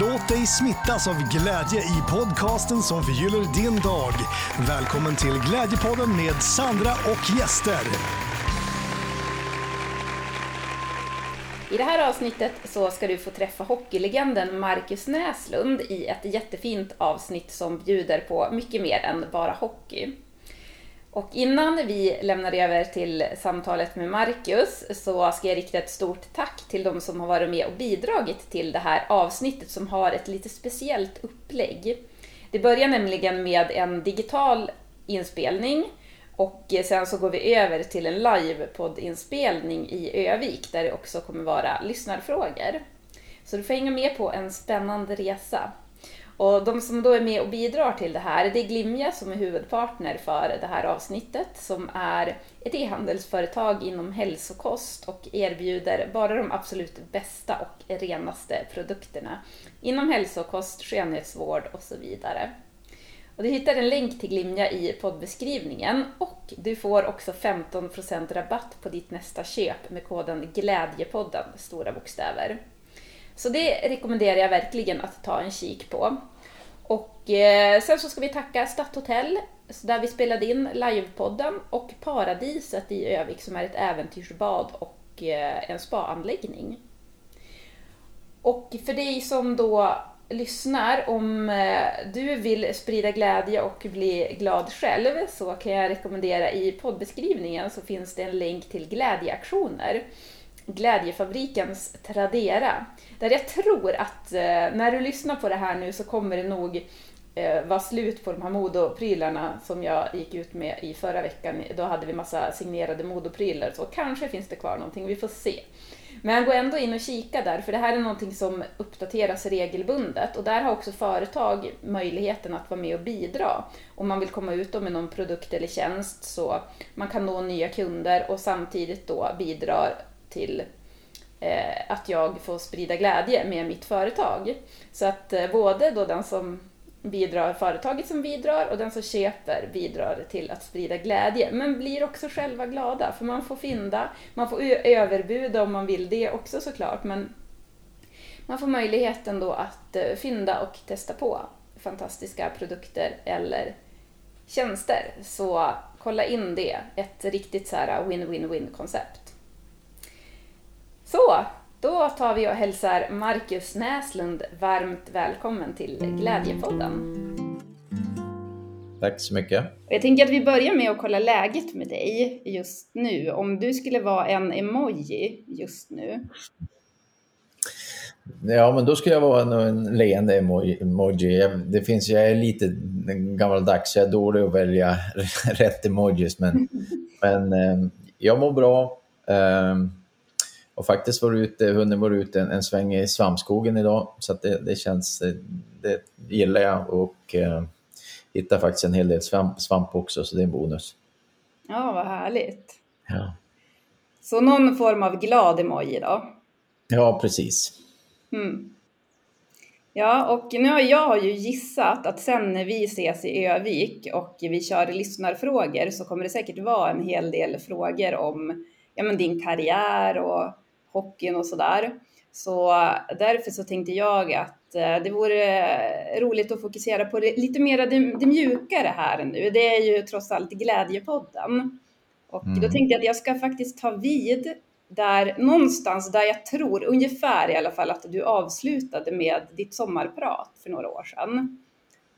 Låt dig smittas av glädje i podcasten som förgyller din dag. Välkommen till Glädjepodden med Sandra och gäster. I det här avsnittet så ska du få träffa hockeylegenden Marcus Näslund i ett jättefint avsnitt som bjuder på mycket mer än bara hockey. Och innan vi lämnar över till samtalet med Marcus så ska jag rikta ett stort tack till de som har varit med och bidragit till det här avsnittet som har ett lite speciellt upplägg. Det börjar nämligen med en digital inspelning och sen så går vi över till en live-poddinspelning i Övik där det också kommer vara lyssnarfrågor. Så du får hänga med på en spännande resa. Och de som då är med och bidrar till det här, det är Glimja som är huvudpartner för det här avsnittet, som är ett e-handelsföretag inom hälsokost och erbjuder bara de absolut bästa och renaste produkterna inom hälsokost, skönhetsvård och så vidare. Och du hittar en länk till Glimja i poddbeskrivningen och du får också 15% rabatt på ditt nästa köp med koden Glädjepodden, stora bokstäver. Så det rekommenderar jag verkligen att ta en kik på. Och eh, sen så ska vi tacka Stadthotell, där vi spelade in livepodden, och Paradiset i Övik som är ett äventyrsbad och eh, en spaanläggning. Och för dig som då lyssnar, om eh, du vill sprida glädje och bli glad själv så kan jag rekommendera i poddbeskrivningen så finns det en länk till glädjeaktioner. Glädjefabrikens Tradera. Där jag tror att eh, när du lyssnar på det här nu så kommer det nog eh, vara slut på de här modoprylarna som jag gick ut med i förra veckan. Då hade vi massa signerade modoprylar, så kanske finns det kvar någonting, vi får se. Men gå ändå in och kika där, för det här är någonting som uppdateras regelbundet och där har också företag möjligheten att vara med och bidra om man vill komma ut med någon produkt eller tjänst så man kan nå nya kunder och samtidigt då bidrar till eh, att jag får sprida glädje med mitt företag. Så att eh, både då den som bidrar, företaget som bidrar och den som köper bidrar till att sprida glädje. Men blir också själva glada, för man får fynda, man får överbuda om man vill det också såklart, men man får möjligheten då att eh, fynda och testa på fantastiska produkter eller tjänster. Så kolla in det, ett riktigt så här win-win-win koncept. Så, då tar vi och hälsar Marcus Näslund varmt välkommen till Glädjepodden. Tack så mycket. Jag tänker att vi börjar med att kolla läget med dig just nu. Om du skulle vara en emoji just nu? Ja, men då skulle jag vara en, en leende emoji. Det finns, jag är lite gammaldags, jag är dålig att välja rätt emojis, men, men eh, jag mår bra. Um, och faktiskt var ute, hunden var ute en, en sväng i svampskogen idag, så det, det, känns, det gillar jag och eh, hittar faktiskt en hel del svamp, svamp också, så det är en bonus. Ja, vad härligt. Ja. Så någon form av glad emoji då? Ja, precis. Mm. Ja, och nu har jag ju gissat att sen när vi ses i Övik och vi kör lyssnarfrågor så kommer det säkert vara en hel del frågor om ja, men din karriär och hockeyn och sådär. Så därför så tänkte jag att eh, det vore roligt att fokusera på det, lite mer det, det mjukare här nu. Det är ju trots allt Glädjepodden. Och mm. då tänkte jag att jag ska faktiskt ta vid där någonstans där jag tror ungefär i alla fall att du avslutade med ditt sommarprat för några år sedan.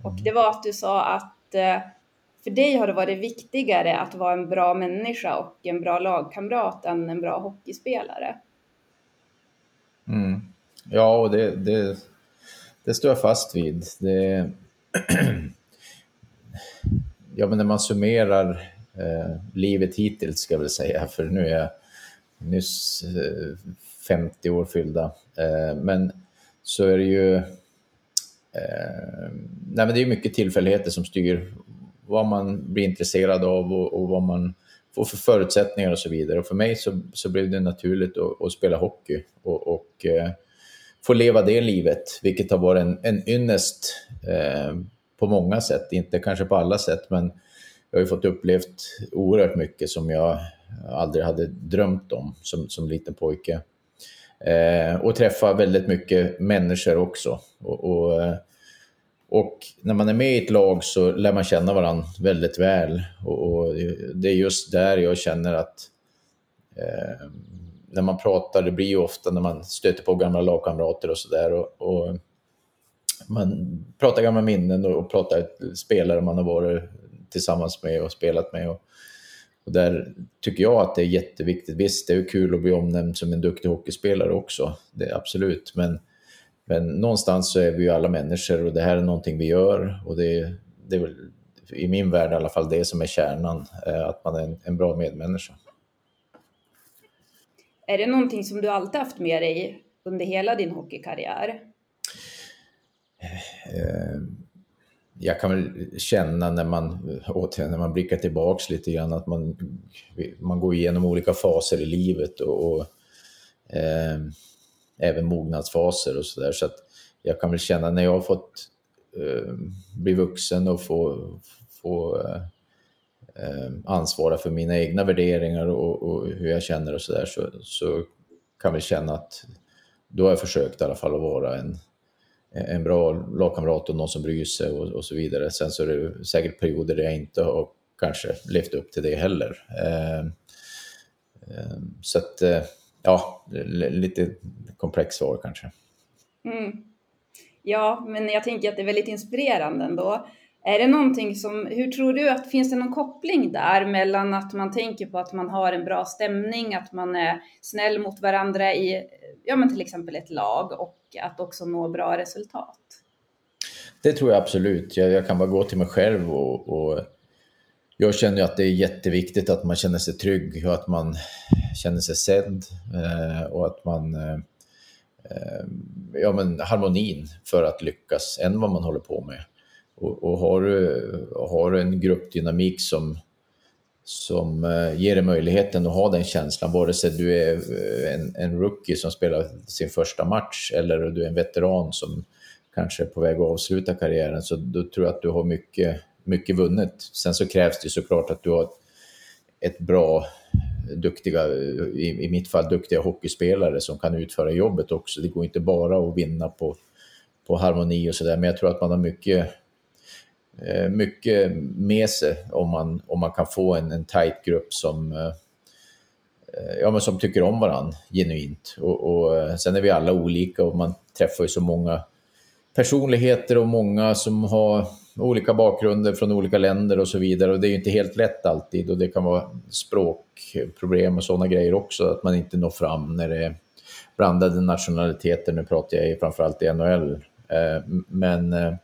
Och mm. det var att du sa att eh, för dig har det varit viktigare att vara en bra människa och en bra lagkamrat än en bra hockeyspelare. Mm. Ja, och det, det, det, står jag fast vid. Det, ja, men när man summerar eh, livet hittills, ska jag väl säga, för nu är jag nyss eh, 50 år fyllda. Eh, men så är det ju eh, nej, men det är mycket tillfälligheter som styr vad man blir intresserad av och, och vad man och för förutsättningar och så vidare. Och för mig så, så blev det naturligt att, att spela hockey och, och eh, få leva det livet, vilket har varit en, en ynnest eh, på många sätt. Inte kanske på alla sätt, men jag har ju fått upplevt oerhört mycket som jag aldrig hade drömt om som, som liten pojke. Eh, och träffa väldigt mycket människor också. Och, och, eh, och, när man är med i ett lag så lär man känna varandra väldigt väl. Och, det är just där jag känner att eh, när man pratar, det blir ju ofta när man stöter på gamla lagkamrater och sådär. Och, och, man pratar gamla minnen och, och pratar spelare man har varit tillsammans med och spelat med. Och, och där tycker jag att det är jätteviktigt. Visst, det är kul att bli omnämnd som en duktig hockeyspelare också, det är absolut. Men, men någonstans så är vi ju alla människor och det här är någonting vi gör. Och det, det är väl i min värld i alla fall det som är kärnan, eh, att man är en, en bra medmänniska. Är det någonting som du alltid haft med dig under hela din hockeykarriär? Eh, jag kan väl känna när man, återigen, när man blickar tillbaks lite grann att man, man går igenom olika faser i livet och, och eh, även mognadsfaser och sådär. Så att jag kan väl känna när jag har fått eh, bli vuxen och få, få eh, ansvara för mina egna värderingar och, och hur jag känner och sådär så, så kan vi känna att då har jag försökt i alla fall att vara en, en bra lagkamrat och någon som bryr sig och, och, så vidare. Sen så är det säkert perioder där jag inte har kanske levt upp till det heller. Eh, eh, så att, eh, ja, lite komplext svar kanske. Mm. Ja, men jag tänker att det är väldigt inspirerande ändå. Är det någonting som, hur tror du att, finns det någon koppling där mellan att man tänker på att man har en bra stämning, att man är snäll mot varandra i, ja men till exempel ett lag och att också nå bra resultat? Det tror jag absolut. Jag, jag kan bara gå till mig själv och, och jag känner att det är jätteviktigt att man känner sig trygg och att man känner sig sedd eh, och att man eh, ja, men harmonin för att lyckas än vad man håller på med. Och, och har, du, har du en gruppdynamik som, som eh, ger dig möjligheten att ha den känslan, vare sig du är en, en rookie som spelar sin första match eller du är en veteran som kanske är på väg att avsluta karriären, så då tror jag att du har mycket, mycket vunnet. Sen så krävs det såklart att du har ett bra, duktiga, i, i mitt fall duktiga hockeyspelare som kan utföra jobbet också. Det går inte bara att vinna på, på harmoni och sådär, men jag tror att man har mycket eh, mycket med sig om man, om man kan få en, en tight grupp som, eh, ja, men som tycker om varandra genuint. Och, och, eh, sen är vi alla olika och man träffar ju så många personligheter och många som har olika bakgrunder från olika länder och så vidare. Och det är ju inte helt lätt alltid och det kan vara språkproblem och sådana grejer också, att man inte når fram när det är blandade nationaliteter. Nu pratar jag framförallt i NHL. Eh, men eh,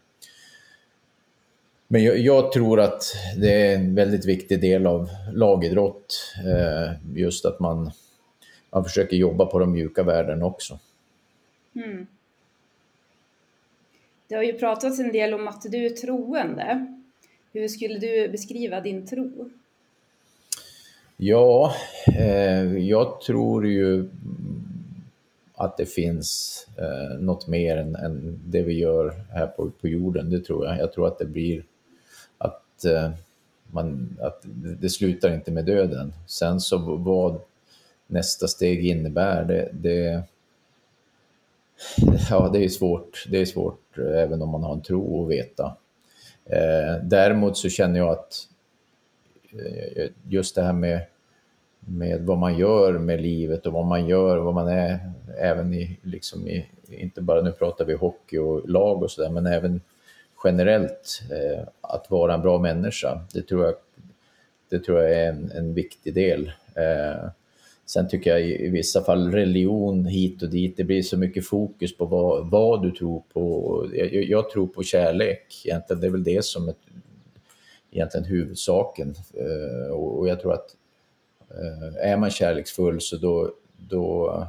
men jag, jag, tror att det är en väldigt viktig del av lagidrott, eh, just att man, man försöker jobba på de mjuka värdena också. Mm. Det har ju pratats en del om att du är troende. Hur skulle du beskriva din tro? Ja, eh, jag tror ju att det finns eh, något mer än, än, det vi gör här på, på jorden, det tror jag. Jag tror att det blir Eh, man, att det slutar inte med döden. Sen så vad nästa steg innebär, det, det ja, det är svårt. Det är svårt Eh, även om man har en tro att veta. Eh, däremot så känner jag att eh, just det här med, med vad man gör med livet och vad man gör, vad man är, även i, liksom i, inte bara nu pratar vi hockey och lag och sådär, men även generellt eh, att vara en bra människa. Det tror jag, det tror jag är en, en viktig del. Eh, sen tycker jag i, i, vissa fall religion hit och dit, det blir så mycket fokus på vad, vad du tror på. Jag, jag, tror på kärlek, egentligen. det är väl det som är egentligen huvudsaken. Eh, och, och, jag tror att eh, är man kärleksfull så då, då,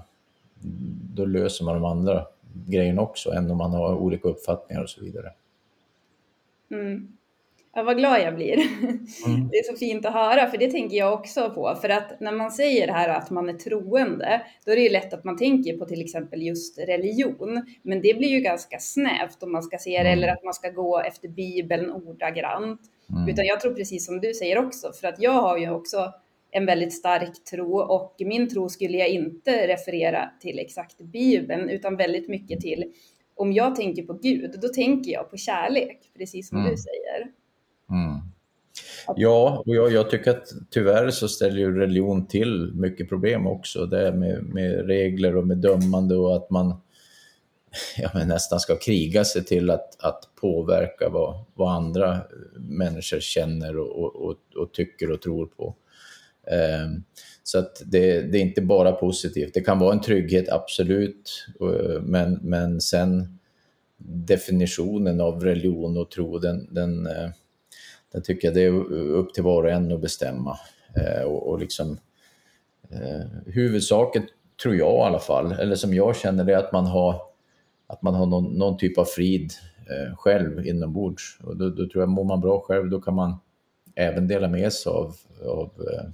då löser man de andra grejerna också, än om man har olika uppfattningar och så vidare. Mm. Ja, vad glad jag blir. Mm. Det är så fint att höra, för det tänker jag också på. För att när man säger det här att man är troende, då är det ju lätt att man tänker på till exempel just religion. Men det blir ju ganska snävt om man ska se det, mm. eller att man ska gå efter Bibeln ordagrant. Mm. Utan jag tror precis som du säger också, för att jag har ju också en väldigt stark tro och min tro skulle jag inte referera till exakt Bibeln utan väldigt mycket till om jag tänker på Gud, då tänker jag på kärlek, precis som mm. du säger. Ja, och jag, jag, tycker att tyvärr så ställer ju religion till mycket problem också. Det med, med regler och med dömande och att man ja, men nästan ska kriga sig till att, att påverka vad, vad andra människor känner och, och, och tycker och tror på. Um, så att det, det, är inte bara positivt. Det kan vara en trygghet, absolut, eh, men, men sen definitionen av religion och tro, den, den, eh, den tycker jag det är upp till var och en att bestämma. Eh, och, och liksom, eh, huvudsaken, tror jag i alla fall, eller som jag känner det, är att man har, att man har någon, någon typ av frid eh, själv inombords. Och då, då tror jag, mår man bra själv, då kan man även dela med sig av, av, eh,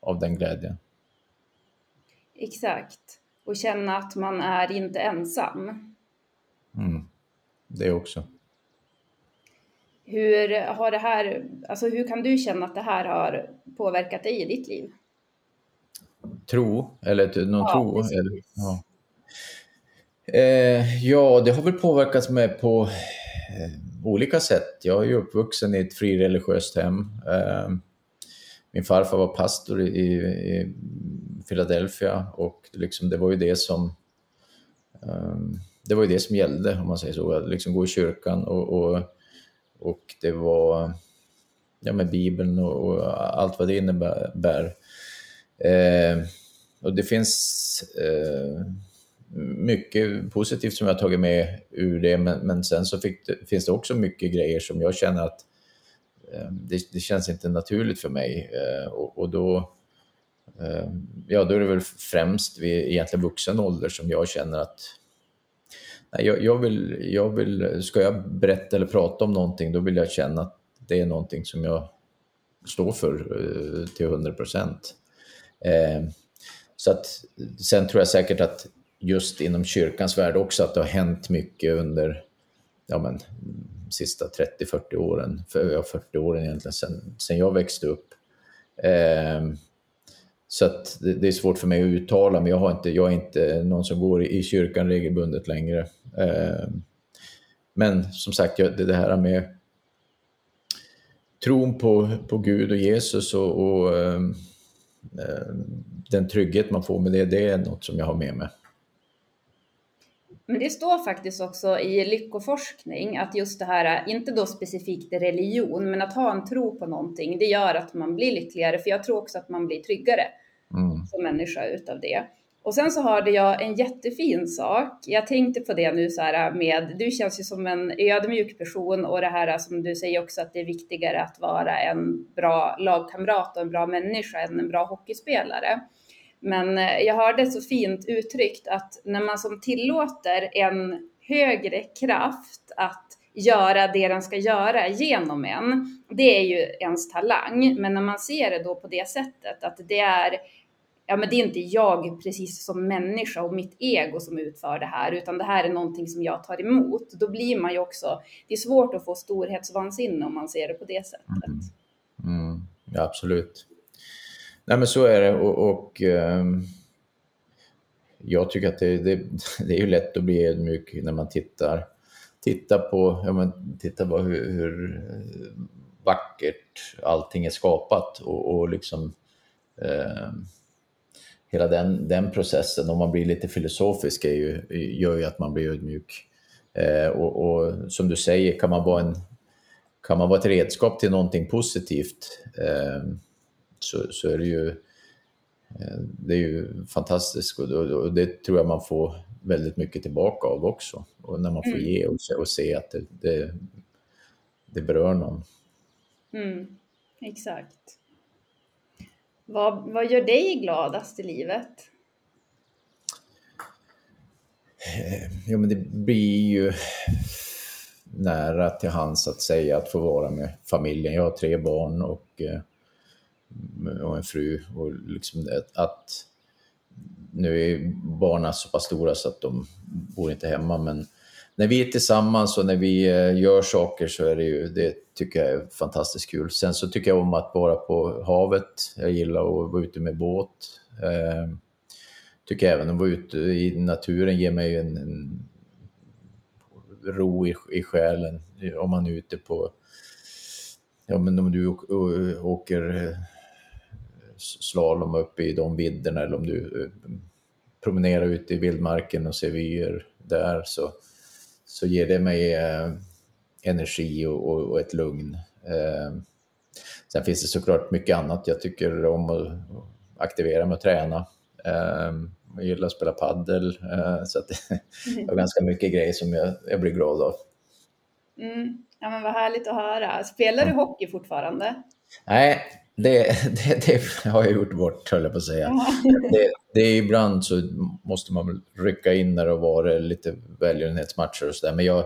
av den glädjen. Exakt. Och känna att man är inte ensam. Mm. Det också. Hur har det här, alltså hur kan du känna att det här har påverkat dig i ditt liv? Tro, eller någon ja, tro? Eller, ja. Eh, ja, det har väl påverkats mig på eh, olika sätt. Jag är ju uppvuxen i ett frireligiöst hem. Eh, min farfar var pastor i, i Philadelphia och liksom det var ju det som um, det var ju det som gällde om man säger så, att liksom gå i kyrkan och, och, och det var ja, med Bibeln och, och allt vad det innebär. Eh, och det finns eh, mycket positivt som jag har tagit med ur det, men, men sen så det, finns det också mycket grejer som jag känner att eh, det, det, känns inte naturligt för mig. Eh, och, och, då, eh, ja, då är det väl främst vid egentligen vuxen ålder som jag känner att jag, jag, vill, jag vill, ska jag berätta eller prata om någonting, då vill jag känna att det är någonting som jag står för eh, till 100 procent. Eh, så att, sen tror jag säkert att just inom kyrkans värld också att det har hänt mycket under ja, men, sista 30-40 åren, för, ja, 40 åren egentligen, sen, sen jag växte upp. Eh, så att det, det, är svårt för mig att uttala, men jag, har inte, jag är inte någon som går i, i kyrkan regelbundet längre. Eh, men som sagt, det, det här med tron på, på Gud och Jesus och, och eh, den trygghet man får med det, det är något som jag har med mig. Men det står faktiskt också i lyckoforskning att just det här, inte då specifikt religion, men att ha en tro på någonting, det gör att man blir lyckligare. För jag tror också att man blir tryggare mm. som människa utav det. Och sen så hörde jag en jättefin sak. Jag tänkte på det nu så här med, du känns ju som en ödmjuk person och det här som du säger också att det är viktigare att vara en bra lagkamrat och en bra människa än en bra hockeyspelare. Men eh, jag hörde så fint uttryckt att när man som tillåter en högre kraft att göra det den ska göra genom en, det är ju ens talang. Men när man ser det då på det sättet, att det är ja men det är inte jag precis som människa och mitt ego som utför det här, utan det här är någonting som jag tar emot. Då blir man ju också, det är svårt att få storhetsvansinne om man ser det på det sättet. Mm. Mm. Ja, absolut. Nej men så är det. Och, och um, jag tycker att det, det, det, är ju lätt att bli ödmjuk när man tittar, tittar på, ja, men tittar på hur, hur eh, vackert allting är skapat och, och liksom um, hela den, den processen, om man blir lite filosofisk, är ju, gör ju att man blir ödmjuk. Eh, och, och, som du säger, kan man vara, en, kan man vara ett redskap till någonting positivt eh, så, så är det ju, eh, det är ju fantastiskt och, det tror jag man får väldigt mycket tillbaka av också. Och när man får mm. ge och se, och se att det, det, det berör någon. Mm, exakt. Vad, vad gör dig gladast i livet? Eh, jo, men det blir ju nära till hands att säga att få vara med familjen. Jag har tre barn och, eh, och en fru. Och liksom att, nu är barnen så pass stora så att de bor inte hemma, men när vi är tillsammans och när vi eh, gör saker så är det ju, det tycker jag är fantastiskt kul. Sen så tycker jag om att vara på havet. Jag gillar att vara ute med båt. Eh, tycker även att vara ute i naturen ger mig en, en ro i, i själen. Om man är ute på, ja men om du åker slalom uppe i de vidderna eller om du eh, promenerar ute i vildmarken och ser vyer där så, så ger det mig eh, energi och, och, och, ett lugn. Eh, sen finns det såklart mycket annat jag tycker om att aktivera mig och träna. Eh, jag gillar att spela paddel eh, så att det är ganska mycket grejer som jag, jag blir glad av. Mm. Ja men vad härligt att höra. Spelar du hockey fortfarande? Nej, det, det, det, har jag gjort bort, höll jag på att säga. Det, det är ibland så måste man rycka in när det varit lite välgörenhetsmatcher och sådär. Men jag,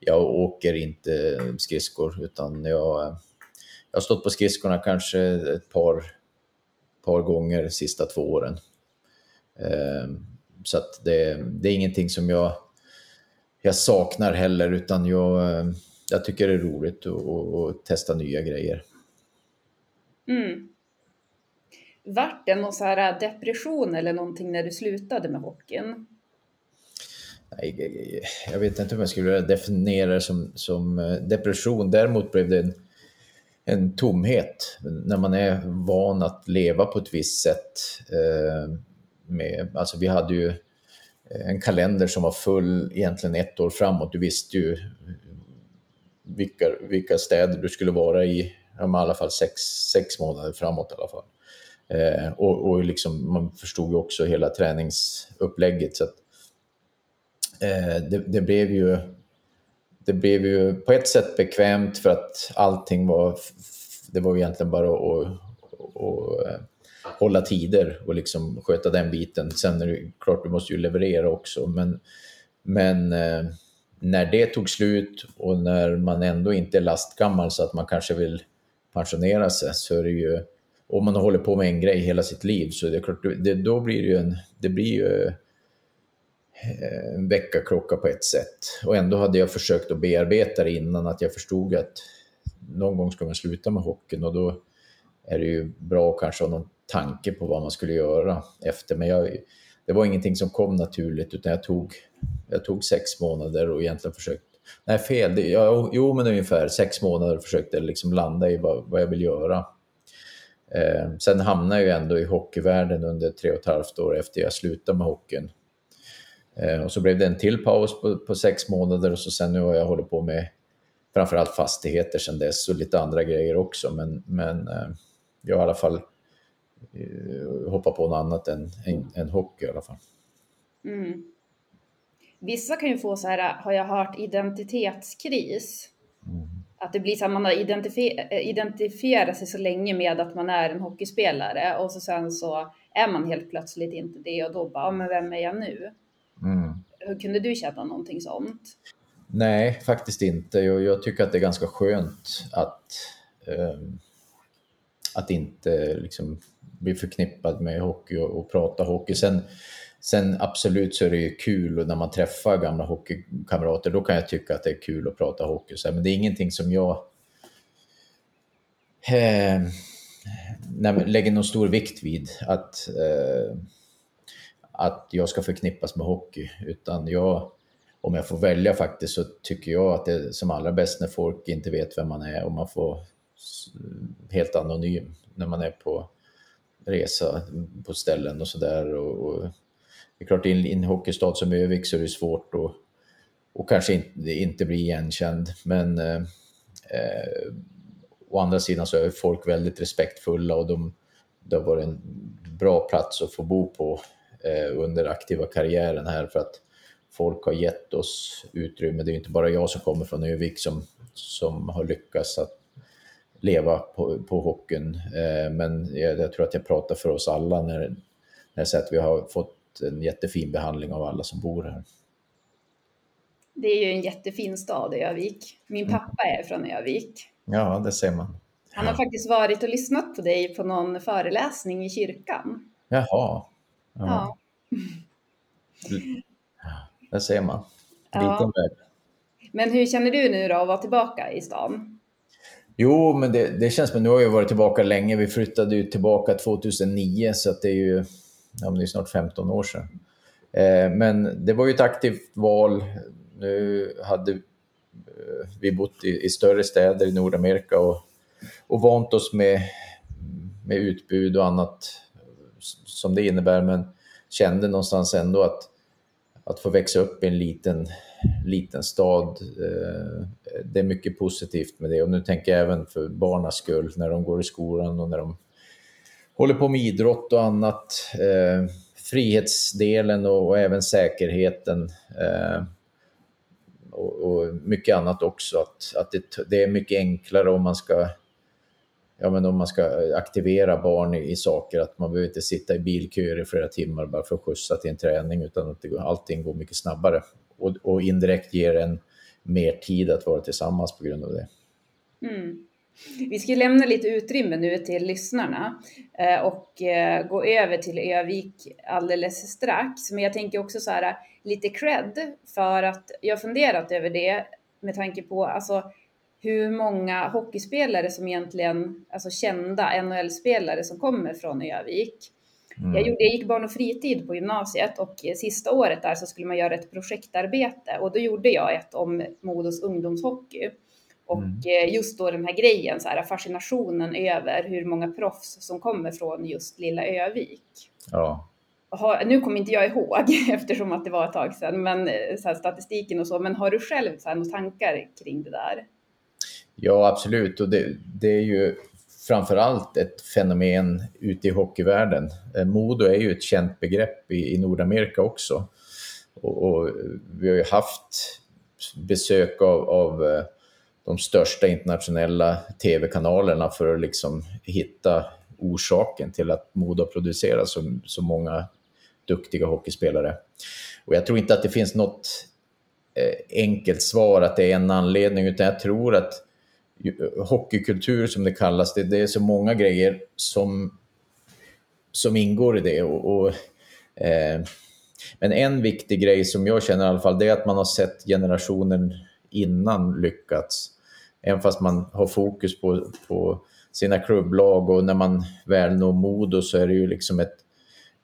jag åker inte skridskor utan jag, jag har stått på skridskorna kanske ett par, par gånger de sista två åren. Ehm, så att det, det är ingenting som jag, jag saknar heller utan jag, jag tycker det är roligt att, att testa nya grejer. Mm. Vart det någon så här äh, depression eller någonting när du slutade med hockeyn? Nej, jag vet inte om jag skulle definiera det som, som äh, depression. Däremot blev det en, en tomhet när man är van att leva på ett visst sätt. Äh, med, alltså vi hade ju en kalender som var full egentligen ett år framåt. Du visste ju vilka, vilka städer du skulle vara i i alla fall sex, sex månader framåt i alla fall. Eh, och och liksom, man förstod ju också hela träningsupplägget. Så att, eh, det, det, blev ju, det blev ju på ett sätt bekvämt för att allting var, det var egentligen bara att, att, att eh, hålla tider och liksom sköta den biten. Sen är det klart, du måste ju leverera också, men, men eh, när det tog slut och när man ändå inte är lastgammal så att man kanske vill pensionera sig så är det ju, om man håller på med en grej hela sitt liv så är det klart, det, då blir det ju en, det blir ju eh, en väckarklocka på ett sätt. Och ändå hade jag försökt att bearbeta det innan, att jag förstod att någon gång ska man sluta med hockeyn och då är det ju bra att kanske ha någon tanke på vad man skulle göra efter. Men jag, det var ingenting som kom naturligt utan jag tog, jag tog sex månader och egentligen försökt Nej, fel. Det, ja, jo, men ungefär sex månader försökte liksom landa i vad, vad jag vill göra. Eh, sen hamnade jag ändå i hockeyvärlden under tre och ett halvt år efter jag slutade med hockeyn. Eh, och så blev det en till paus på, på, sex månader och så sen nu har jag hållit på med framförallt fastigheter sen dess och lite andra grejer också. Men, men eh, jag har i alla fall eh, hoppat på något annat än, än, än hockey i alla fall. Mm. Vissa kan ju få så här, har jag hört, identitetskris. Mm. Att det blir så att man har identifier identifierat sig så länge med att man är en hockeyspelare och så sen så är man helt plötsligt inte det och då bara, men vem är jag nu? Mm. Hur kunde du känna någonting sånt? Nej, faktiskt inte. Jag, jag tycker att det är ganska skönt att, eh, att inte liksom bli förknippad med hockey och, och prata hockey. Sen, Sen absolut så är det ju kul och när man träffar gamla hockeykamrater då kan jag tycka att det är kul att prata hockey. Så men det är ingenting som jag eh, lägger någon stor vikt vid. Att, eh, att jag ska förknippas med hockey. Utan jag, om jag får välja faktiskt så tycker jag att det är som allra bäst när folk inte vet vem man är och man får helt anonym när man är på resa på ställen och sådär. Och, och det är klart, i en hockeystad som Övik så är det svårt att och kanske inte, inte bli igenkänd. Men eh, eh, å andra sidan så är folk väldigt respektfulla och de, det har varit en bra plats att få bo på eh, under aktiva karriären här för att folk har gett oss utrymme. Det är inte bara jag som kommer från Övik som, som har lyckats att leva på, på hockeyn. Eh, men jag, jag, tror att jag pratar för oss alla när, när jag säger att vi har fått en jättefin behandling av alla som bor här. Det är ju en jättefin stad, Övik. Min mm. pappa är från Övik. Ja, det ser man. Han har faktiskt varit och lyssnat på dig på någon föreläsning i kyrkan. Jaha. Ja. ja. Där ser man. Ja. Men hur känner du nu då att vara tillbaka i stan? Jo, men det, det känns som, nu har jag varit tillbaka länge. Vi flyttade ju tillbaka 2009 så att det är ju ja, det är snart 15 år sedan. Eh, men det var ju ett aktivt val. Nu hade eh, vi bott i, i, större städer i Nordamerika och, och vant oss med, med utbud och annat som det innebär, men kände någonstans ändå att, att få växa upp i en liten, liten stad, eh, det är mycket positivt med det. Och nu tänker jag även för barnas skull, när de går i skolan och när de håller på med idrott och annat. Eh, frihetsdelen och, och, även säkerheten. Eh, och, och, mycket annat också. Att, att det, det, är mycket enklare om man ska ja, men om man ska aktivera barn i, i, saker, att man behöver inte sitta i bilköer i flera timmar bara för att skjutsa till en träning, utan att det, allting går mycket snabbare. Och, och indirekt ger en mer tid att vara tillsammans på grund av det. Mm. Vi ska lämna lite utrymme nu till lyssnarna eh, och eh, gå över till Övik alldeles strax. Men jag tänker också så här lite cred för att jag funderat över det med tanke på alltså hur många hockeyspelare som egentligen, alltså kända NHL-spelare som kommer från Övik. Mm. Jag, gjorde, jag gick barn och fritid på gymnasiet och sista året där så skulle man göra ett projektarbete och då gjorde jag ett om Modos ungdomshockey. Och mm. Eh, just då den här grejen, så här, fascinationen över hur många proffs som kommer från just lilla Övik. Ja. Har, nu kommer inte jag ihåg eftersom att det var ett tag sedan, men eh, så här, statistiken och så, men har du själv så här, några tankar kring det där? Ja, absolut. Och det, det är ju framför allt ett fenomen ute i hockeyvärlden. Eh, Modo är ju ett känt begrepp i, i Nordamerika också. Och, och, vi har ju haft besök av, av de största internationella tv-kanalerna för att liksom hitta orsaken till att Modo producerar så, så många duktiga hockeyspelare. Och jag tror inte att det finns något eh, enkelt svar att det är en anledning, utan jag tror att hockeykultur som det kallas, det, det är så många grejer som, som ingår i det. Och, och eh, men en viktig grej som jag känner i alla fall, det är att man har sett generationen innan lyckats även fast man har fokus på, på sina klubblag och när man väl når Modo så är det ju liksom ett,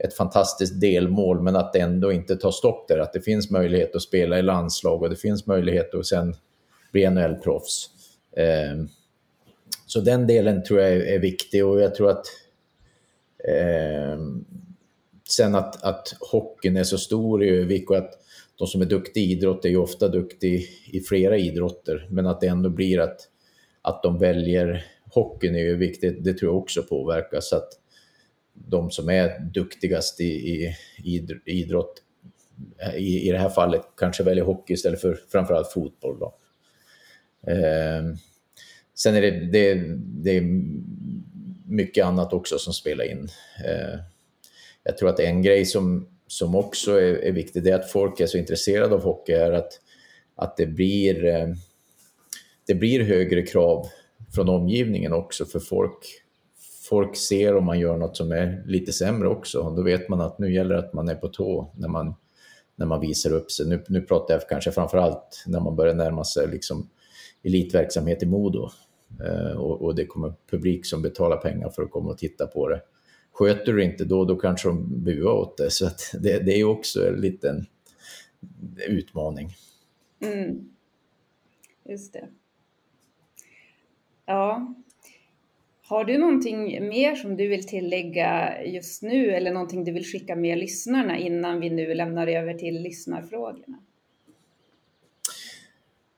ett fantastiskt delmål men att det ändå inte tar stopp där. Att det finns möjlighet att spela i landslag och det finns möjlighet att sen bli NHL-proffs. Eh, så den delen tror jag är, är viktig och jag tror att eh, sen att, att hockeyn är så stor i Övik och att de som är duktiga i idrott är ju ofta duktiga i flera idrotter, men att det ändå blir att, att de väljer hockeyn är ju viktigt, det tror jag också påverkar. Så att de som är duktigast i, i, i idrott, i, i det här fallet, kanske väljer hockey istället för framförallt fotboll. Då. Eh, sen är det, det, det är mycket annat också som spelar in. Eh, jag tror att en grej som som också är, är viktigt, det är att folk är så intresserade av hockey, är att, att det, blir, eh, det blir högre krav från omgivningen också, för folk, folk ser om man gör något som är lite sämre också. Då vet man att nu gäller det att man är på tå när man, när man visar upp sig. Nu, nu pratar jag kanske framför allt när man börjar närma sig liksom elitverksamhet i Modo. Eh, och, och, det kommer publik som betalar pengar för att komma och titta på det sköter du inte då, då kanske de buar åt det. Så det, det, är också en liten utmaning. Mm. Just det. Ja. Har du någonting mer som du vill tillägga just nu eller någonting du vill skicka med lyssnarna innan vi nu lämnar över till lyssnarfrågorna?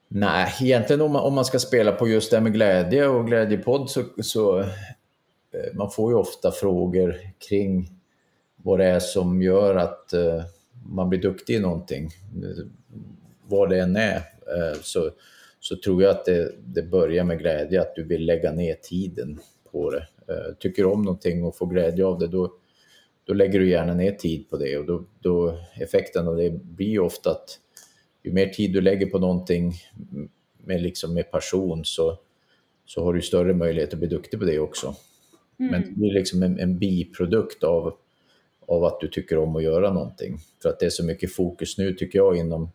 Nej, egentligen om man, om man ska spela på just det här med glädje och glädjepodd så, så Eh, man får ju ofta frågor kring vad det är som gör att eh, man blir duktig i någonting. Eh, vad det än är så, så tror jag att det, det börjar med glädje, att du vill lägga ner tiden på det. Tycker om någonting och får glädje av det, då, då lägger du gärna ner tid på det och då, då effekten av det blir ju ofta att ju mer tid du lägger på någonting med, liksom med passion så, så har du större möjlighet att bli duktig på det också. Mm. Men det blir liksom en, en biprodukt av, av att du tycker om att göra någonting. För att det är så mycket fokus nu tycker jag inom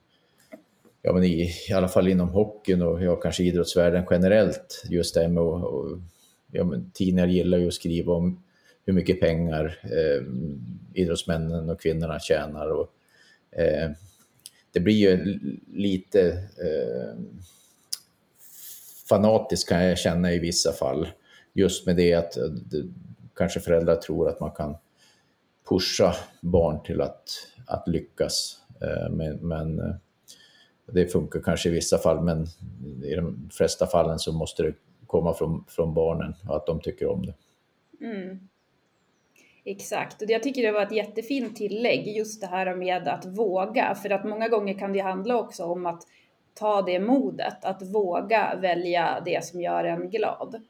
ja, men i, i alla fall inom hockeyn och ja, kanske idrottsvärlden generellt, just det med och, och, ja, men tidningar gillar ju att skriva om hur mycket pengar eh, idrottsmännen och kvinnorna tjänar. Och, eh, det blir ju lite eh, fanatiskt kan jag känna i vissa fall. Just med det att eh, det, kanske föräldrar tror att man kan pusha barn till att, att lyckas. Eh, men, men eh, det funkar kanske i vissa fall, men i de flesta fallen så måste det komma från, från barnen och att de tycker om det. Mm. Exakt, och jag tycker det var ett jättefint tillägg just det här med att våga, för att många gånger kan det handla också om att ta det modet, att våga välja det som gör en glad.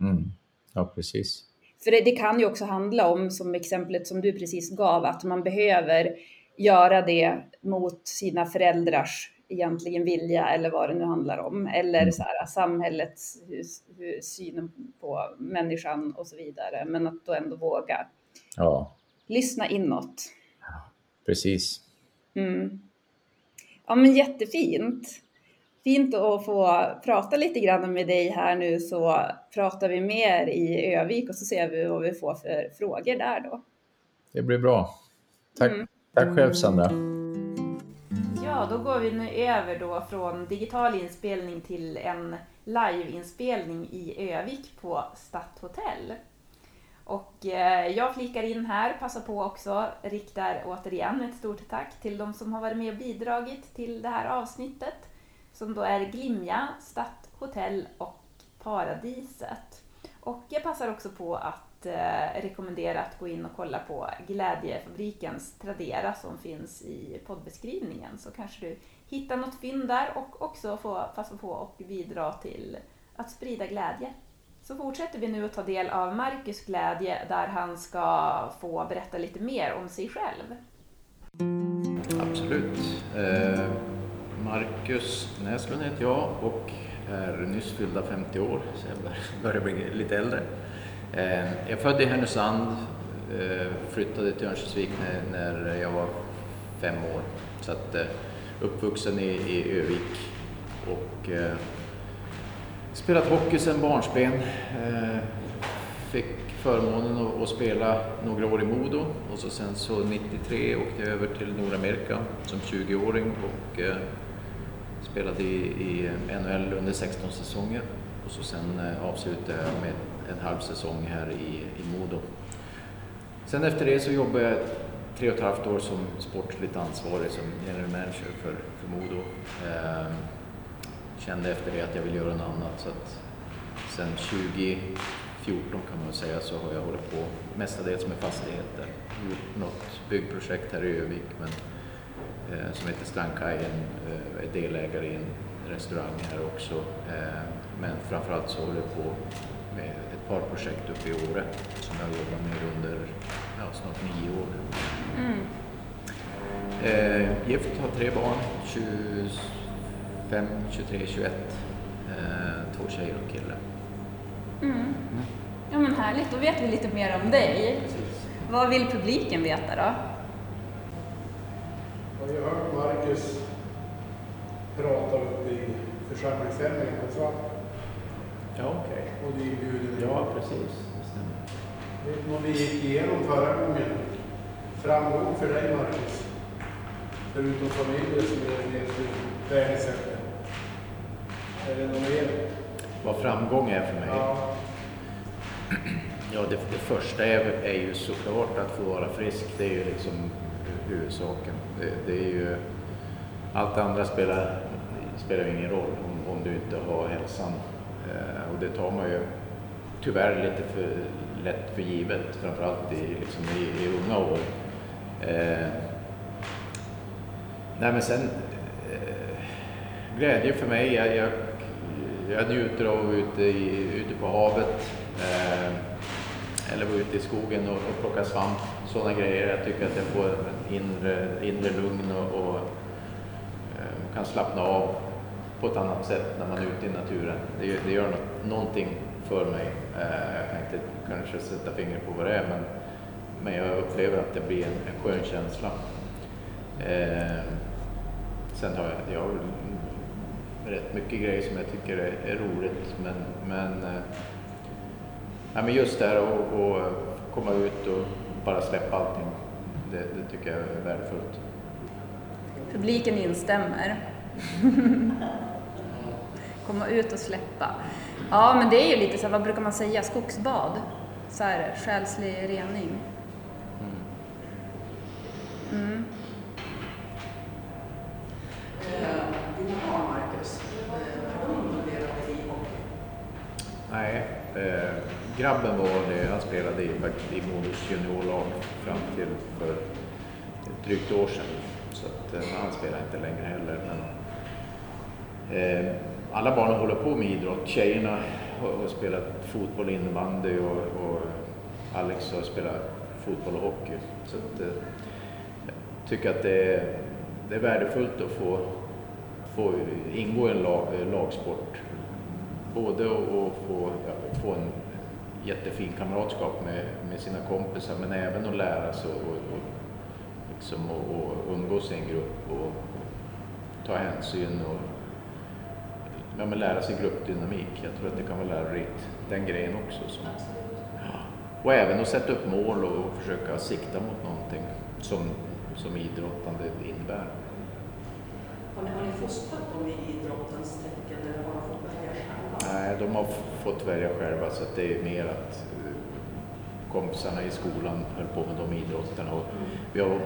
Mm. Ja, precis. För det, det, kan ju också handla om, som exemplet som du precis gav, att man behöver göra det mot sina föräldrars egentligen vilja eller vad det nu handlar om. Eller mm. så här, samhällets hur, hur, synen på människan och så vidare. Men att då ändå våga ja. lyssna inåt. Ja, precis. Mm. Ja men jättefint. Fint att få prata lite grann med dig här nu så pratar vi mer i Övik och så ser vi vad vi får för frågor där då. Det blir bra. Tack, mm. Tack själv Sandra. Ja, då går vi nu över då från digital inspelning till en liveinspelning i Övik på Stadthotell. Och eh, jag flikar in här, passar på också, riktar återigen ett stort tack till de som har varit med och bidragit till det här avsnittet. Som då är Glimja, Stadthotell och Paradiset. Och jag passar också på att eh, rekommendera att gå in och kolla på Glädjefabrikens Tradera som finns i poddbeskrivningen så kanske du hittar något fynd där och också får passa på och bidra till att sprida glädje. Så fortsätter vi nu att ta del av Marcus glädje där han ska få berätta lite mer om sig själv. Absolut. Eh, Marcus Näslund heter jag och är nyss fyllda 50 år, så jag börjar bli lite äldre. Eh, jag är född i Härnösand, eh, flyttade till Örnsköldsvik när, jag var fem år. Så att, eh, uppvuxen i, i Övik och eh, spelat hockey sedan barnsben. Eh, fick förmånen att, att, spela några år i Modo och så sen så 93 åkte jag över till Nordamerika som 20-åring och eh, spelade i, i eh, NHL under 16 säsonger och så sen eh, avslutade jag med en halv säsong här i, i Modo. Sen efter det så jobbade jag tre och ett halvt år som sportsligt ansvarig som general manager för, för Modo. Ehm, kände efter det att jag ville göra något annat så att sen 2014 kan man säga så har jag hållit på mestadels med fastigheter. Gjort något byggprojekt här i Övik men, som heter Strandkajen, eh, är delägare i en restaurang här också. Eh, men framförallt så håller jag på med ett par projekt uppe i Åre som jag har jobbat med under ja, snart nio år. Mm. Eh, gift, har tre barn, 20, 25, 23, 21. två tjejer och kille. Mm. Mm. Ja men härligt, då vet vi lite mer om dig. Precis. Vad vill publiken veta då? Har hört Marcus prata uppe i församlingsstämningen på Svart. Ja, okej. Okay. Och du inbjuden. Ja, precis. Det stämmer. Vet du vad vi gick igenom förra gången? Framgång för dig, Marcus? Förutom familjen som är det värdesätter. Är det något mer? Vad framgång är för mig? Ja. Ja, det, det första är, är ju såklart att få vara frisk. Det är ju liksom huvudsaken. Det, det är ju, allt det andra spelar, spelar ingen roll om, om du inte har hälsan. Eh, och det tar man ju tyvärr lite för lätt för givet, framförallt i, liksom i, i unga år. Eh, nej men sen eh, glädje för mig. Jag, jag, jag njuter av att vara ute, ute på havet eh, eller vara ute i skogen och, och plocka svamp. Sådana grejer. Jag tycker att jag får inre, inre lugn och, och eh, kan slappna av på ett annat sätt när man är ute i naturen. Det, det gör något, någonting för mig. Eh, jag kan inte kanske sätta fingret på vad det är men, men jag upplever att det blir en, en skön känsla. Eh, sen har jag, jag har rätt mycket grejer som jag tycker är, är roligt men, men, eh, ja, men just det här att komma ut och bara släppa allting, det, det tycker jag är värdefullt. Publiken instämmer. Komma ut och släppa. Ja, men det är ju lite så här, vad brukar man säga, skogsbad? Så här, själslig rening. Mm. Dina barn, Marcus, är de involverade i hockey? Nej, eh, grabben var det. Han spelade i, i Modos juniorlag fram till för ett drygt år sedan. Så att, eh, han spelar inte längre heller. Men, eh, alla barnen håller på med idrott. Tjejerna har, har spelat fotboll och innebandy och, och, Alex har spelat fotboll och hockey. Så att, eh, jag tycker att det är, det är värdefullt att få, få ingå i en lag, eh, lagsport. Både att få, ja, få en jättefin kamratskap med, med sina kompisar men även att lära sig och, och, liksom, och, och umgås i en grupp och ta hänsyn och ja, men lära sig gruppdynamik. Jag tror att det kan vara lärorikt, den grejen också. Så. Och även att sätta upp mål och försöka sikta mot någonting som, som idrottande innebär. Har ni, har ni fostrat dem i idrottens tecken eller har de fått välja själva? Nej, de har fått välja själva så det är mer att eh, kompisarna i skolan höll på med de idrotterna. Och vi har,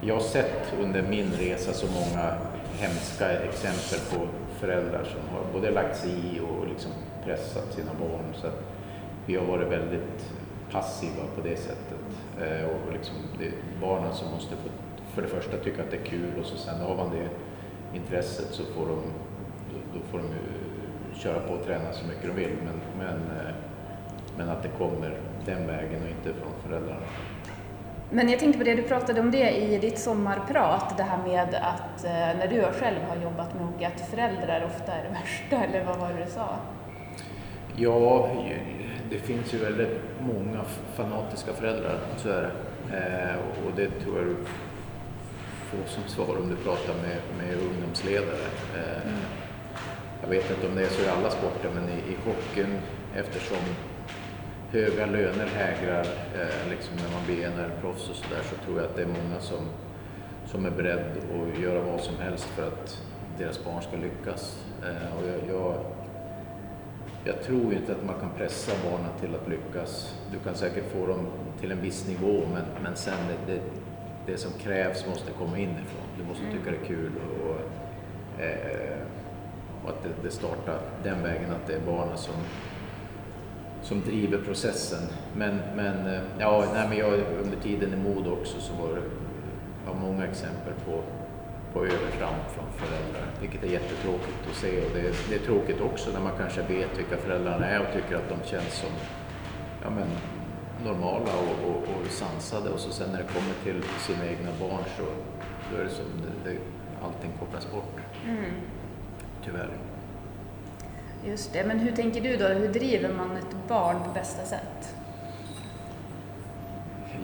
jag har sett under min resa så många hemska exempel på föräldrar som har både lagt sig i och liksom pressat sina barn. Så att vi har varit väldigt passiva på det sättet. Eh, och liksom det är barnen som måste få, för det första tycka att det är kul och så sen har man det intresset så får de, då, får de köra på och träna så mycket de vill. Men, men, eh, men att det kommer den vägen och inte från föräldrarna. Men jag tänkte på det, du pratade om det i ditt sommarprat, det här med att eh, när du själv har jobbat med hockey, att föräldrar ofta är det värsta, eller vad var det du sa? Ja, det finns ju väldigt många fanatiska föräldrar, så är det. Eh, och det tror jag får som svar om du pratar med, med ungdomsledare. Eh, jag vet inte om det är så i alla sporter, men i, i hockeyn, eftersom höga löner hägrar eh, liksom när man blir NHL-proffs och sådär, så tror jag att det är många som, som är beredda att göra vad som helst för att deras barn ska lyckas. Eh, och jag, jag jag tror inte att man kan pressa barnen till att lyckas. Du kan säkert få dem till en viss nivå men, men sen det, det, det som krävs måste komma inifrån. Du måste tycka det är kul och, och, eh, och att det, det, startar den vägen, att det är barnen som, som driver processen. Men, men, eh, ja, nej, men jag, under tiden i mod också så var det jag har många exempel på på övertramp från föräldrar, vilket är jättetråkigt att se. Och det, är, det är tråkigt också när man kanske vet vilka föräldrarna är och tycker att de känns som ja, men, normala och, och, och sansade och så sen när det kommer till sina egna barn så då är det som det, det, allting kopplas bort. Mm. Tyvärr. Just det, men hur tänker du då? Hur driver man ett barn på bästa sätt?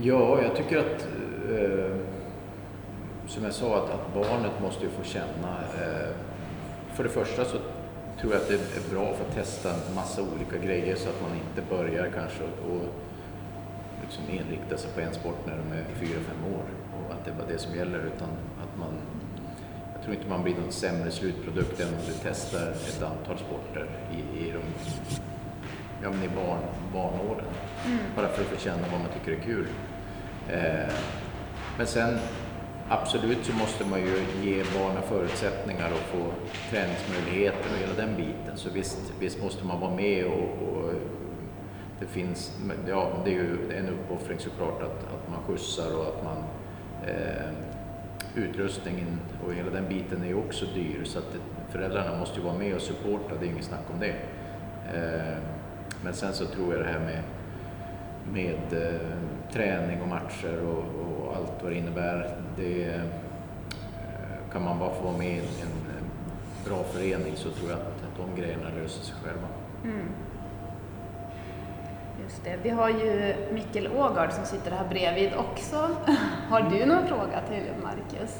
Ja, jag tycker att eh, som jag sa, att, att barnet måste ju få känna. Eh, för det första så tror jag att det är bra för att testa en massa olika grejer så att man inte börjar kanske och liksom inrikta sig på en sport när de är fyra, fem år och att det är bara det som gäller utan att man jag tror inte man blir någon sämre slutprodukt än om du testar ett antal sporter i, i, de, ja, men i barn, barnåren. Mm. Bara för att få känna vad man tycker är kul. Eh, men sen Absolut så måste man ju ge barnen förutsättningar att få träningsmöjligheter och hela den biten. Så visst, visst måste man vara med och, och det finns, ja det är ju en uppoffring såklart att, att man skjutsar och att man eh, utrustningen och hela den biten är ju också dyr så att det, föräldrarna måste ju vara med och supporta, det är inget snack om det. Eh, men sen så tror jag det här med, med eh, träning och matcher och, och allt vad det innebär, det, eh, kan man bara få vara med i en bra förening så tror jag att de grejerna löser sig själva. Mm. Just det. Vi har ju Mikkel Ågard som sitter här bredvid också. Har du någon fråga till Marcus?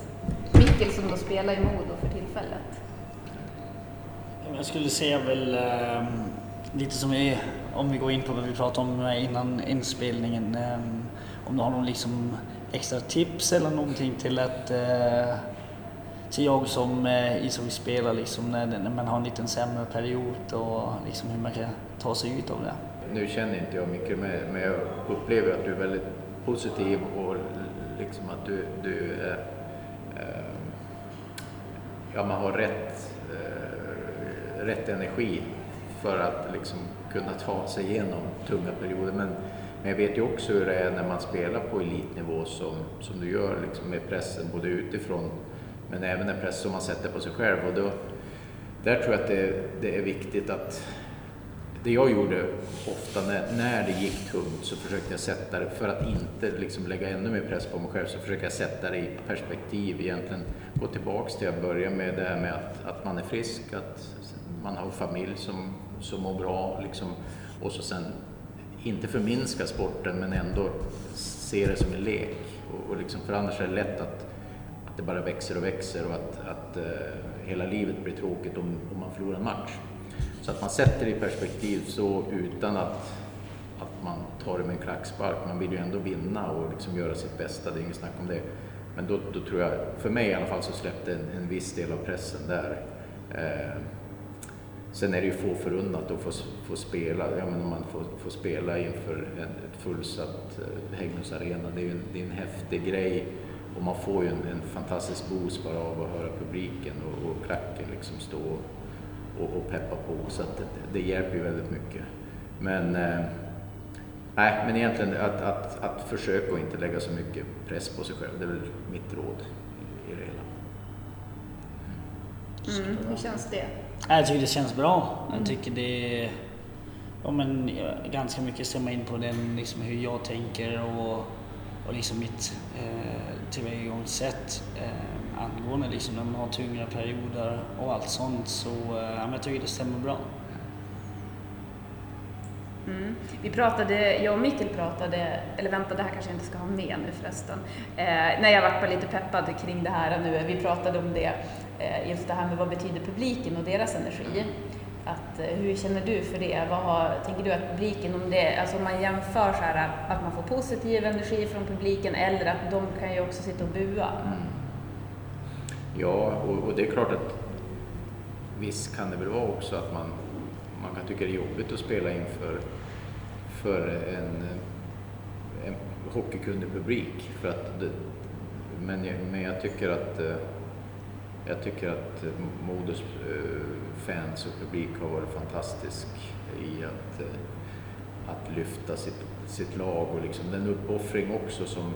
Mikkel som då spelar i Modo för tillfället? Jag skulle säga väl eh, lite som vi, om vi går in på vad vi pratade om innan inspelningen. Eh, om du har någon liksom extra tips eller någonting till att eh, till jag som eh, ishockeyspelare liksom när, när man har en liten sämre period och liksom hur man kan ta sig ut av det. Nu känner inte jag mycket men jag upplever att du är väldigt positiv och liksom att du, du eh, eh, ja, man har rätt, eh, rätt energi för att liksom kunna ta sig igenom tunga perioder. Men, men jag vet ju också hur det är när man spelar på elitnivå som, som du gör liksom med pressen både utifrån men även den press som man sätter på sig själv. Och då, där tror jag att det, det är viktigt att det jag gjorde ofta när, när det gick tungt så försökte jag sätta det, för att inte liksom lägga ännu mer press på mig själv, så försöker jag sätta det i perspektiv egentligen. Gå tillbaks till jag började med det här med att, att man är frisk, att man har familj som, som mår bra liksom. och så sen inte förminska sporten men ändå se det som en lek. Och, och liksom, för annars är det lätt att, att det bara växer och växer och att, att eh, hela livet blir tråkigt om, om man förlorar en match. Så att man sätter det i perspektiv så utan att, att man tar det med en klackspark. Man vill ju ändå vinna och liksom göra sitt bästa, det är inget snack om det. Men då, då tror jag, för mig i alla fall, så släppte en, en viss del av pressen där. Eh, sen är det ju få förunnat att få, få spela, ja, men om man får, får spela inför en, ett fullsatt eh, Hägglunds arena, det är ju en, det är en häftig grej och man får ju en, en fantastisk boost bara av att höra publiken och, och klacken liksom stå och, och peppa på. Så att det, det hjälper ju väldigt mycket. Men, eh, nej, men egentligen att, att, att försöka att inte lägga så mycket press på sig själv, det är väl mitt råd i, i det hela. Mm, hur känns det? Jag tycker det känns bra. Jag tycker det ja, men, ganska mycket stämmer in på den, liksom, hur jag tänker och, och liksom mitt eh, tillvägagångssätt. Eh, angående liksom när man har tyngre perioder och allt sånt så eh, jag tycker det stämmer bra. Mm. Vi pratade, jag och Mikael pratade, eller vänta det här kanske jag inte ska ha med nu förresten, eh, när jag varit lite peppad kring det här nu, vi pratade om det, eh, just det här med vad betyder publiken och deras energi. Att, eh, hur känner du för det? Vad har, tänker du att publiken, om, det, alltså om man jämför så här, att man får positiv energi från publiken eller att de kan ju också sitta och bua? Mm. Ja, och, och, det är klart att visst kan det väl vara också att man, man kan tycka det är jobbigt att spela inför för en, en hockeykunnig publik. För att det, men, men jag tycker att eh, jag tycker att eh, Modos eh, fans och publik har varit fantastisk i att, eh, att lyfta sitt, sitt lag och liksom den uppoffring också som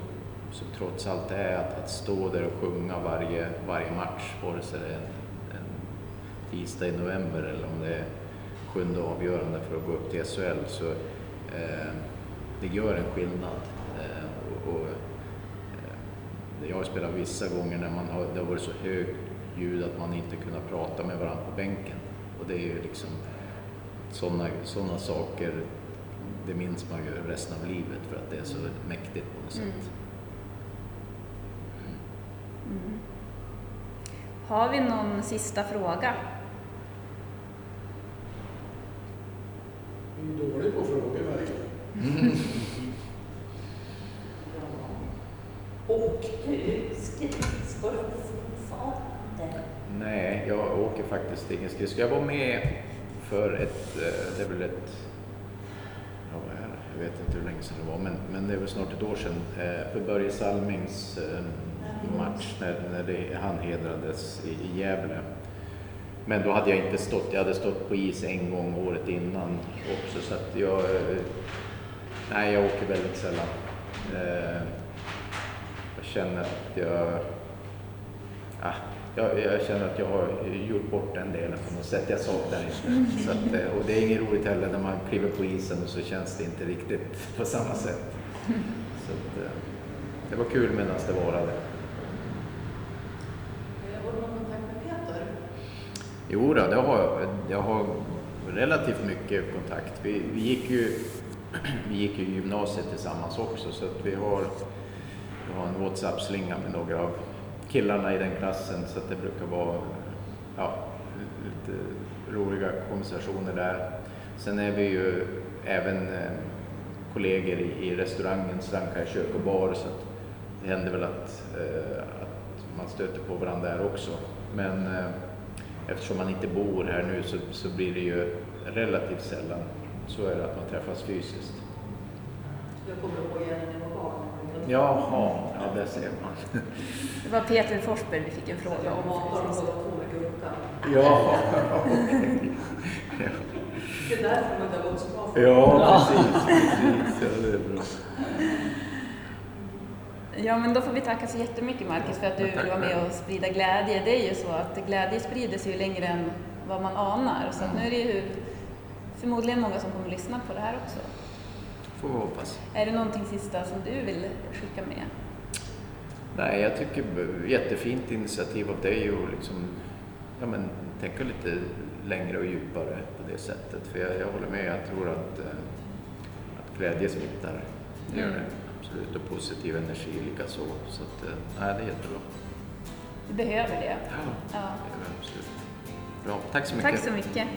som trots allt är att, att stå där och sjunga varje, varje match, vare sig det är en, en tisdag i november eller om det är sjunde avgörande för att gå upp till SHL. Så, eh, det gör en skillnad. Eh, och, och jag har spelat vissa gånger när man har, det har varit så högt ljud att man inte kunnat prata med varandra på bänken. Och det är ju liksom sådana såna saker, det minns man ju resten av livet för att det är så mäktigt på något mm. sätt. Mm. Har vi någon sista fråga? Du är dålig på frågor verkligen. Mm. Och du skridskor fortfarande? Nej, jag åker skridskor. Jag var med för ett, eh, det är väl ett, ja vad är det? Jag vet inte hur länge sedan det var, men, men det är väl snart ett år sedan, eh, för Börje Salmings eh, match när, när det, han hedrades i, i Gävle. Men då hade jag inte stått, jag hade stått på is en gång året innan också så att jag, nej jag åker väldigt sällan. Jag känner att jag, ah, jag, jag, känner att jag har gjort bort den delen på något sätt. Jag saknar inte. Så att, eh, och det är inget roligt heller när man kliver på isen och så känns det inte riktigt på samma sätt. Så att, eh, det var kul medan det varade. Jo då, det har, jag har relativt mycket kontakt. Vi, vi, gick ju, vi gick ju gymnasiet tillsammans också så att vi har, vi har en WhatsApp-slinga med några av killarna i den klassen så att det brukar vara ja, lite roliga konversationer där. Sen är vi ju även eh, kollegor i, i restaurangen, Stranka kök och bar så att det händer väl att, eh, att man stöter på varandra där också. Men eh, eftersom man inte bor här nu så, så blir det ju relativt sällan så är det att man träffas fysiskt. Jag kommer ihåg när. Jaha, ja det ser man. Det var Peter Forsberg vi fick en att fråga om. med gurka. Ja, Det är därför inte har gått så bra för ja precis, precis. Ja, det är bra. Ja, men då får vi tacka så jättemycket Marcus för att du vill vara med och sprida glädje. Det är ju så att glädje sprider sig ju längre än vad man anar. Så att nu är det ju förmodligen många som kommer lyssna på det här också. Får vi hoppas. Är det någonting sista som du vill skicka med? Nej, jag tycker jättefint initiativ av dig och liksom, ja, men, tänka lite längre och djupare på det sättet. För jag, jag håller med, jag tror att, eh, att glädje smittar. Det gör Mm. det absolut och positiv energi likaså. Så att, eh, nej, det är jättebra. Du behöver det. Ja, Ja. det det absolut. Bra, tack så mycket. Tack så mycket.